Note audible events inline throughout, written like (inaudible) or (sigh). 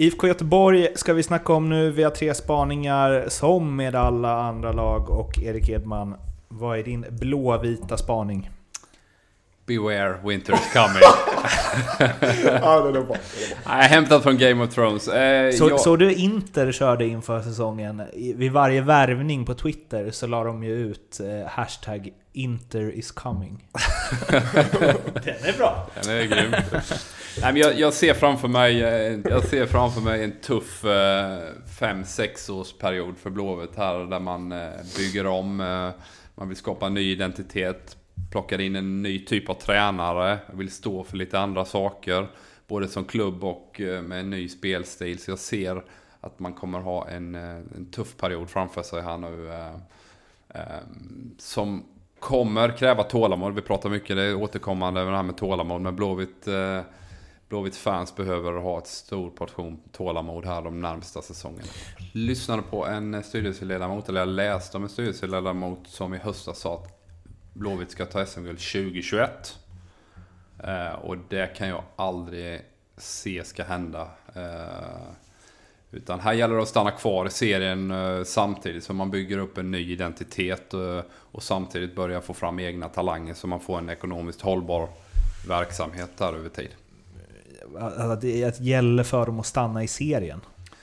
IFK Göteborg ska vi snacka om nu. Vi har tre spaningar som med alla andra lag och Erik Edman, vad är din blåvita spaning? Beware, winter is coming. (laughs) ja, det är bra. Nej, hämtat från Game of Thrones. Eh, Så, jag- så du Inter körde inför säsongen? Vid varje värvning på Twitter så la de ju ut eh, hashtag Inter is coming. (laughs) Den är bra! Den är grym. Nej, men jag, jag, ser framför mig, eh, jag ser framför mig en tuff 5-6 års period för Blåvitt här där man eh, bygger om. eh, Man vill skapa en ny identitet. Plockar in en ny typ av tränare. Vill stå för lite andra saker. Både som klubb och eh, med en ny spelstil. Så jag ser att man kommer ha en, eh, en tuff period framför sig här nu. eh, eh, Som kommer kräva tålamod. Vi pratar mycket, det är återkommande med det här med tålamod. Men Blåvitt, eh, Blåvitt fans behöver ha ett stor portion tålamod här de närmsta säsongerna. Lyssnade på en styrelseledamot, eller jag läste om en styrelseledamot som i höstas sa att Blåvitt ska ta SM-guld 2021. Eh, och det kan jag aldrig se ska hända. Eh, utan här gäller det att stanna kvar i serien eh, samtidigt som man bygger upp en ny identitet eh, och samtidigt börjar få fram egna talanger så man får en ekonomiskt hållbar verksamhet där över tid. Att det gäller för dem att stanna i serien.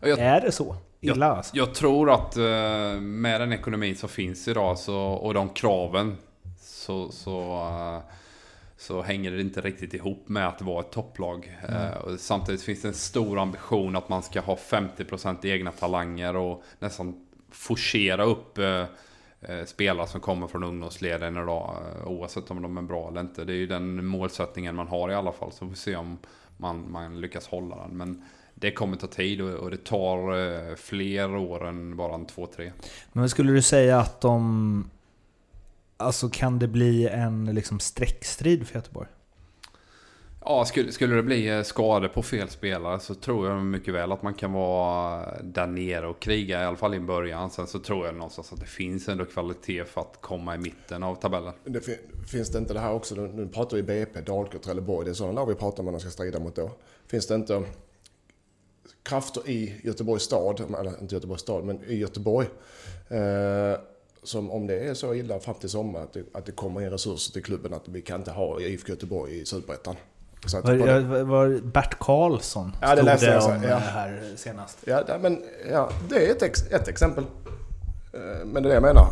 Jag, Är det så? Illa alltså? jag tror att eh, med den ekonomin som finns idag så, och de kraven så, så, så hänger det inte riktigt ihop med att vara ett topplag. Eh, och samtidigt finns det en stor ambition att man ska ha 50% egna talanger och nästan forcera upp eh, eh, spelare som kommer från ungdomsleden idag. eh, Oavsett om de är bra eller inte. Det är ju den målsättningen man har i alla fall. Så vi får se om man, man lyckas hålla den. Men det kommer ta tid och, det tar eh, fler år än bara en två, tre. Men skulle du säga att de... Alltså kan det bli en liksom streckstrid för Göteborg? Ja, skulle, skulle det bli eh, skador på fel spelare så tror jag mycket väl att man kan vara där nere och kriga, i alla fall i början. Sen så tror jag någonstans att det finns ändå kvalitet för att komma i mitten av tabellen. Det fin- finns det inte det här också, nu pratar vi BP, Dalkurd, Trelleborg, det är sådana lag vi pratar om när de ska strida mot då. Finns det inte krafter i Göteborgs stad, eller inte Göteborgs stad, men i Göteborg, eh, som om det är så illa fram till sommar att det, att det kommer in resurser till klubben att vi kan inte ha IFK Göteborg i Superettan. Var, var, var Bert Karlsson Ja, det stod läste det jag om ja. eh, här senast. Ja, det- men ja, det är ett, ex, ett exempel. Eh, Men det är det jag menar.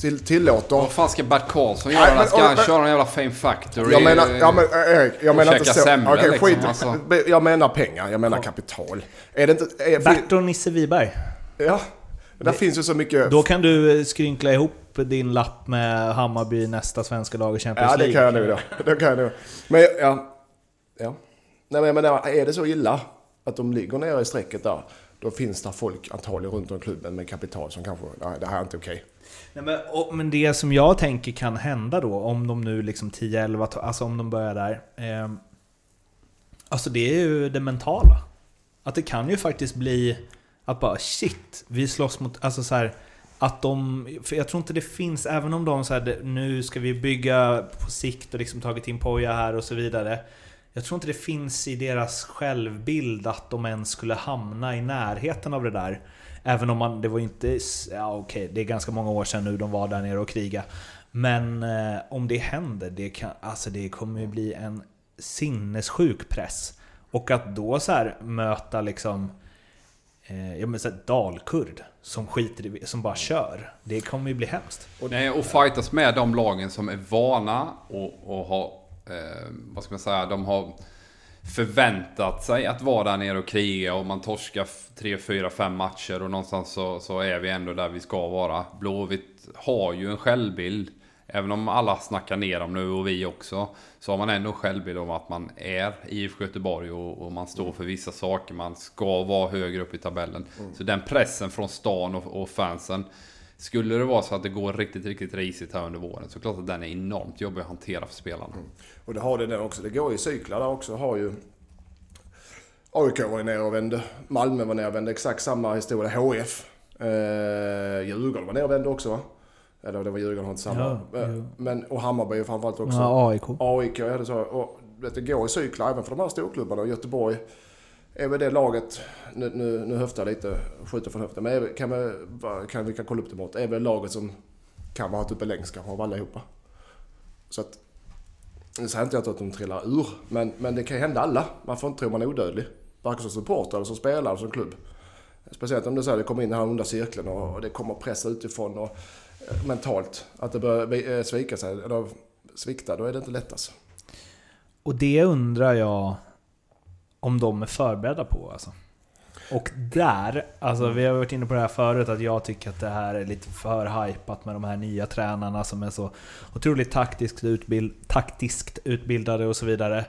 Till, tillåter... Vad fan ska Bert Karlsson Nej, göra? men- Ska han men- köra en jävla Fame Factory? Jag menar, ja men eh, Erik, jag menar inte så. Okej, liksom, skit. alltså. Jag menar pengar, jag menar kapital. Är det inte... Är, Bert och Nisse Wiberg. Ja. Där finns ju så mycket... Då kan du eh, skrynkla ihop din lapp med Hammarby nästa svenska lag i Champions Ja, det League. kan jag nog då. (laughs) Det kan jag nog. Men ja... Ja. Nej men är det så illa att de ligger nere i strecket där, då finns det folk antagligen runt om klubben med kapital som kanske, nej det här är inte okej. Nej, men, och, men det som jag tänker kan hända då, om de nu liksom 10-11, to- alltså om de börjar där. Eh, alltså det är ju det mentala. Att det kan ju faktiskt bli att bara shit, vi slåss mot, alltså så här, att de, för jag tror inte det finns, även om de så här, nu ska vi bygga på sikt och liksom tagit in Poja här och så vidare. Jag tror inte det finns i deras självbild att de ens skulle hamna i närheten av det där. Även om man, det var ju inte, ja okej, det är ganska många år sedan nu de var där nere och kriga. Men eh, om det händer, det, kan, alltså det kommer ju bli en sinnessjuk press. Och att då så här möta liksom eh, Eh, ja, men så här, Dalkurd som skiter i, som bara kör. Det kommer ju bli hemskt. Och, nej, och fightas med de lagen som är vana och, och har, eh, vad ska man säga, de har förväntat sig att vara där nere och kriga och man torskar 3, 4, 5 matcher och någonstans så, så är vi ändå där vi ska vara. Blåvitt har ju en självbild, även om alla snackar ner dem nu och vi också, så har man ändå självbild om att man är IFK Göteborg och, och man står för vissa saker, man ska vara högre upp i tabellen. Så den pressen från stan och, och fansen skulle det vara så att det går riktigt, riktigt risigt här under våren så klart att den är enormt jobbig att hantera för spelarna. Och det har det där också. Det går i cyklar där också. Har ju AIK var ju nere och vände. Malmö var nere och vände. Exakt samma historia. HF. Eh, Djurgården var nere och vände också va? Eller det var Djurgården har inte samma. Ja, Eh. Men, och Hammarby framförallt också. Ja, AIK. AIK, ja det så. Och vet, det går i cyklar även för de här storklubbarna. Och Göteborg är väl det laget, nu, nu, nu höftar jag lite, skjuter från höften, men är, kan, vi, kan vi kan kolla upp det mot, är väl laget som kan vara uppe längst kanske av allihopa. Så att, nu säger inte jag att de trillar ur, men, men det kan ju hända alla. Man får inte tro man är odödlig. Varken som supporter eller som spelare eller som klubb. Speciellt om du säger att det kommer in den här onda cirkeln och, det kommer press utifrån och mentalt. Att det börjar eh, svika sig, eller svikta, då är det inte lätt alltså. Och det undrar jag om de är förberedda på alltså. Och där, alltså vi har varit inne på det här förut, att jag tycker att det här är lite för hypat med de här nya tränarna som är så otroligt taktiskt, utbild, taktiskt utbildade och så vidare.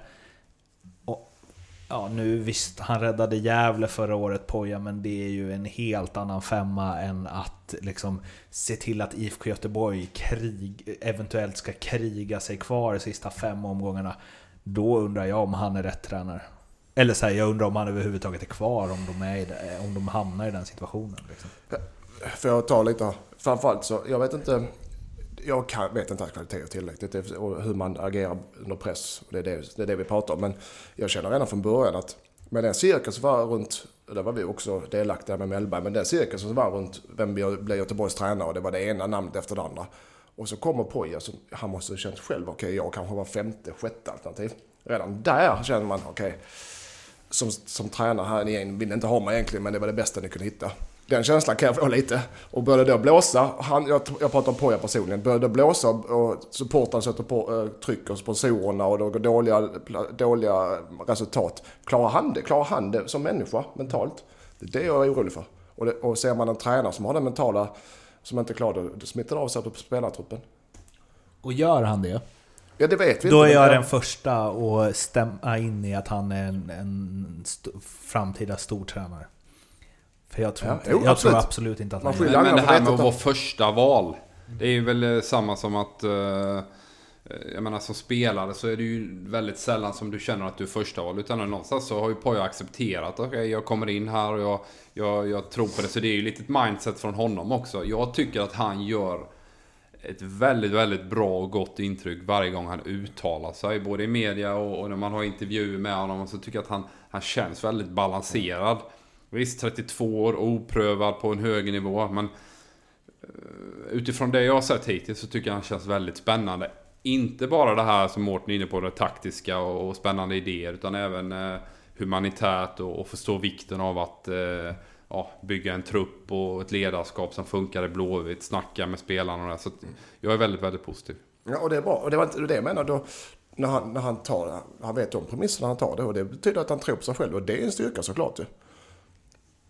Ja, nu visst, han räddade Gävle förra året, Poja, men det är ju en helt annan femma än att liksom se till att IFK Göteborg krig, eventuellt ska kriga sig kvar de sista fem omgångarna. Då undrar jag om han är rätt tränare. Eller så här, jag undrar om han överhuvudtaget är kvar om de, är det, om de hamnar i den situationen. Liksom. Får jag ta lite? Framförallt så, jag vet inte. Jag kan, vet inte kvaliteter tillräckligt och hur man agerar under press. Det är det, det är det vi pratar om. Men jag känner redan från början att med den cirkus som var runt, där var vi också delaktiga med Mellberg, men den cirkus som var runt vem blev Göteborgs tränare och det var det ena namnet efter det andra. Och så kommer Poja, han måste ha känt själv, okej okay, jag kanske var femte, sjätte alternativ. Redan där känner man, okej, okay, som, som tränare här igen vill inte ha mig egentligen, men det var det bästa ni kunde hitta. Den känslan kan jag få lite. Och började då blåsa, han, jag, jag pratar om Poja personligen, började blåsa och supportrarna sätter på äh, tryck och sponsorerna och det går dåliga, dåliga resultat. Klarar han det? Klarar han det som människa mentalt? Det är det jag är orolig för. Och, det, och ser man en tränare som har den mentala, som inte klarar det, det smittar av sig på spelartruppen. Och gör han det? Ja, det vet vi Då inte, är jag den första att stämma in i att han är en, en st framtida stor tränare. För jag tror, Ja, inte, jo, jag absolut. tror absolut inte att Man han är Men, det här med att vara första val. Det är ju väl eh, samma som att... eh, jag menar som spelare så är det ju väldigt sällan som du känner att du är första val. Utan någonstans så har ju Poja accepterat. Okej, jag kommer in här och jag, jag, jag tror på det. Så det är ju lite ett mindset från honom också. Jag tycker att han gör ett väldigt, väldigt bra och gott intryck varje gång han uttalar sig. Både i media och, och när man har intervjuer med honom. Så tycker jag att han, han känns väldigt balanserad. Visst, 32 år, oprövad på en hög nivå. Men eh, utifrån det jag har sett hittills så tycker jag han känns väldigt spännande. Inte bara det här som Mårten är inne på, det taktiska och, spännande idéer. Utan även eh, humanitärt och, förstå vikten av att eh, ja, bygga en trupp och ett ledarskap som funkar i Blåvitt. Snacka med spelarna och det. Så jag är väldigt, väldigt positiv. Ja, och det är bra. Och det var inte det jag menade. Då, när, han, när han tar det, han vet om premisserna han tar det. Och det betyder att han tror på sig själv. Och det är en styrka såklart ju.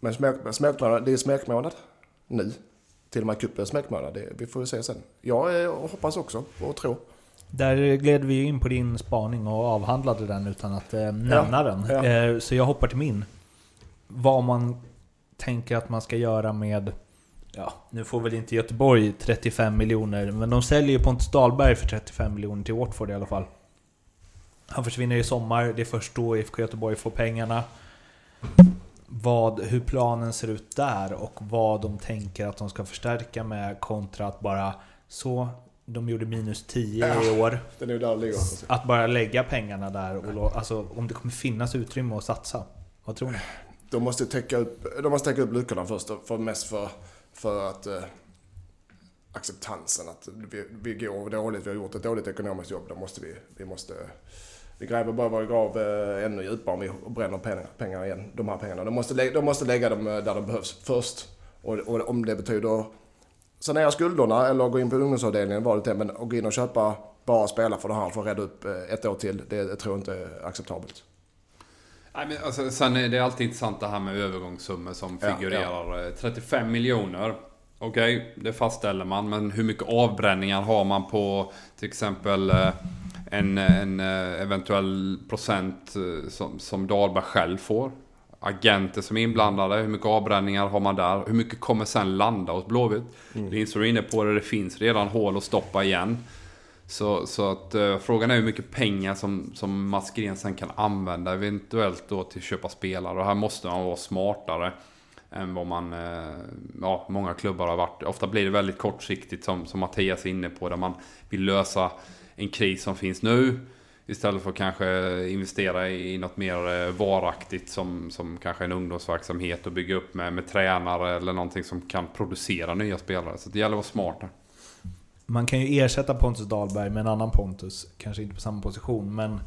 Men smek, smekmånad, det är smekmånad nu. Till och med cupen är smekmånad. Det, vi får ju se sen. Jag eh, hoppas också och tror. Där gled vi in på din spaning och avhandlade den utan att eh, nämna den. ja. Eh, så jag hoppar till min. Vad man tänker att man ska göra med... Ja, nu får väl inte Göteborg 35 miljoner, men de säljer ju Pontus Dahlberg för 35 miljoner till Watford i alla fall. Han försvinner i sommar, det är först då IFK Göteborg får pengarna. Vad, hur planen ser ut där och vad de tänker att de ska förstärka med kontra att bara så, de gjorde minus 10 i år. Att bara lägga pengarna där och lå- alltså, om det kommer finnas utrymme att satsa. Vad tror ni? De måste täcka upp, de måste täcka upp luckorna först. För mest för, för att eh, acceptansen att vi, vi går dåligt. Vi har gjort ett dåligt ekonomiskt jobb. Då måste vi, vi måste vi gräver bara vår grav eh, ännu djupare om vi bränner pengar, pengar igen. De här pengarna. De måste, de måste lägga dem eh, där de behövs först. Och, och om det betyder sanera skulderna eller gå in på ungdomsavdelningen var det till, men att gå in och köpa bara spela för det här för att rädda upp eh, ett år till. Det, tror jag inte är acceptabelt. Nej, men alltså, sen är det alltid intressant det här med övergångssummor som Ja, figurerar. Eh, 35 miljoner. Okej, det fastställer man. Men hur mycket avbränningar har man på till exempel en, en eh, eventuell procent eh, som, som Dahlberg själv får? Agenter som är inblandade, hur mycket avbränningar har man där? Hur mycket kommer sen landa hos Blåvitt? Mm. Linus är inne på det, det finns redan hål att stoppa igen. Så, så att eh, frågan är hur mycket pengar som, som Mats Green sen kan använda eventuellt då till att köpa spelare. Och här måste man vara smartare än vad man, eh, ja, många klubbar har varit. Ofta blir det väldigt kortsiktigt som, som Mattias är inne på, där man vill lösa en kris som finns nu. Istället för att kanske investera i något mer eh, varaktigt som, som kanske en ungdomsverksamhet och bygga upp med, med tränare eller någonting som kan producera nya spelare. Så det gäller att vara smart där. Man kan ju ersätta Pontus Dahlberg med en annan Pontus, kanske inte på samma position, men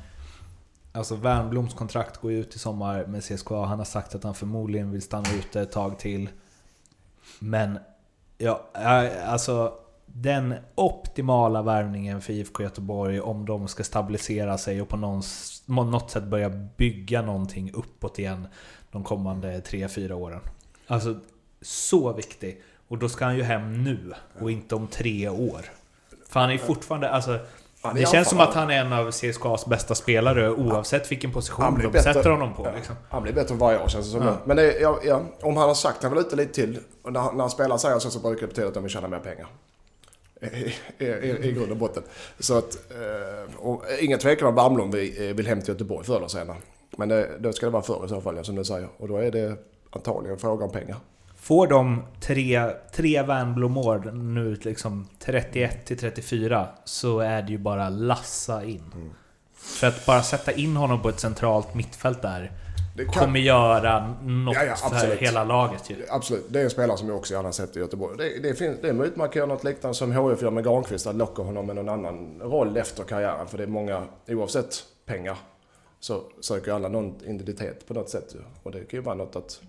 Alltså Wernbloms kontrakt går ju ut i sommar med CSKA. Han har sagt att han förmodligen vill stanna ute ett tag till. Men, ja, eh, alltså den optimala värvningen för IFK Göteborg om de ska stabilisera sig och på något sätt börja bygga någonting uppåt igen de kommande 3-4 åren. Alltså, så viktig. Och då ska han ju hem nu och inte om tre år. För han är fortfarande, alltså det känns som att han är en av CSKAs bästa spelare oavsett vilken position de bättre, sätter honom på. Liksom. Han blir bättre varje år känns det som. Ja. Men det, ja, om han har sagt han vill ute lite till, och när, när han spelar säger så, så brukar det betyda att de vill tjäna mer pengar. I, i, i, grund och botten. Så att, eh, och, ingen tvekan om Barmlund vill, vill hem till Göteborg förr eller senare. Men det, då ska det vara förr i så fall, som du säger. Och då är det antagligen en fråga om pengar. Får de tre, tre Wernbloom-år nu liksom 31 till 34 så är det ju bara lassa in. Mm. För att bara sätta in honom på ett centralt mittfält där kan... kommer göra något ja, ja, för hela laget ju. Absolut. Det är en spelare som jag också gärna sett i Göteborg. Det, det, finns, det är möjligt man kan göra något liknande som HF gör med Granqvist, att locka honom med någon annan roll efter karriären. För det är många, oavsett pengar, så söker alla någon identitet på något sätt. Och det kan ju vara något att,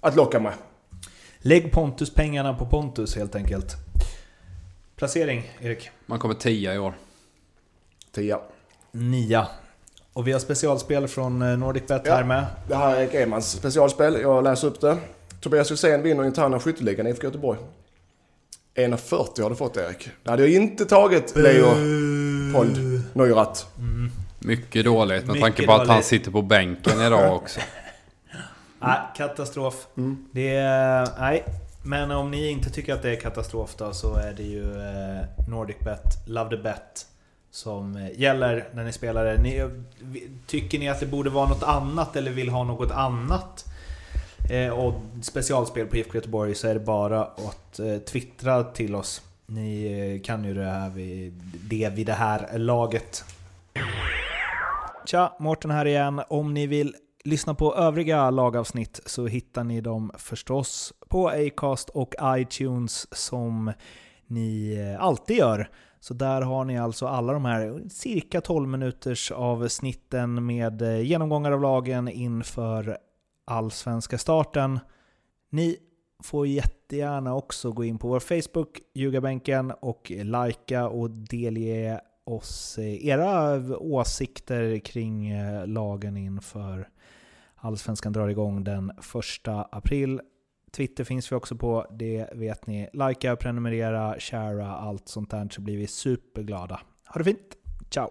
att locka med. Lägg Pontus-pengarna på Pontus helt enkelt. Placering, Erik? Man kommer tia i år. Tia. Nia. Och vi har specialspel från eh, NordicBet ja, här med. Det här är Erik Emans specialspel. Jag läser upp det. Tobias Hysén vinner interna skytteligan i IFK Göteborg. 1,40 har du fått Erik. Det hade jag inte tagit Leo Pold Neurath. Mm. Mycket dåligt med Mycket tanke på att han sitter på bänken idag (laughs) också. Nej, katastrof. Mm. Det är... Nej. Men om ni inte tycker att det är katastrof då så är det ju eh, NordicBet, Love the Bet som eh, gäller när ni spelar det. Ni, tycker ni att det borde vara något annat eller vill ha något annat eh, och specialspel på IFK Göteborg så är det bara att eh, twittra till oss. Ni eh, kan ju det här vid det, vid det här laget. Tja, Mårten här igen. Om ni vill lyssna på övriga lagavsnitt så hittar ni dem förstås på Acast och iTunes som ni eh, alltid gör. Så där har ni alltså alla de här cirka 12 minuters avsnitten med eh, genomgångar av lagen inför allsvenska starten. Ni får jättegärna också gå in på vår Facebook, Ljugarbänken, och likea och delge oss eh, era åsikter kring eh, lagen inför Allsvenskan drar igång den 1 april. Twitter finns vi också på, det vet ni. Likea, prenumerera, sharea, allt sånt där så blir vi superglada. Ha det fint! Ciao!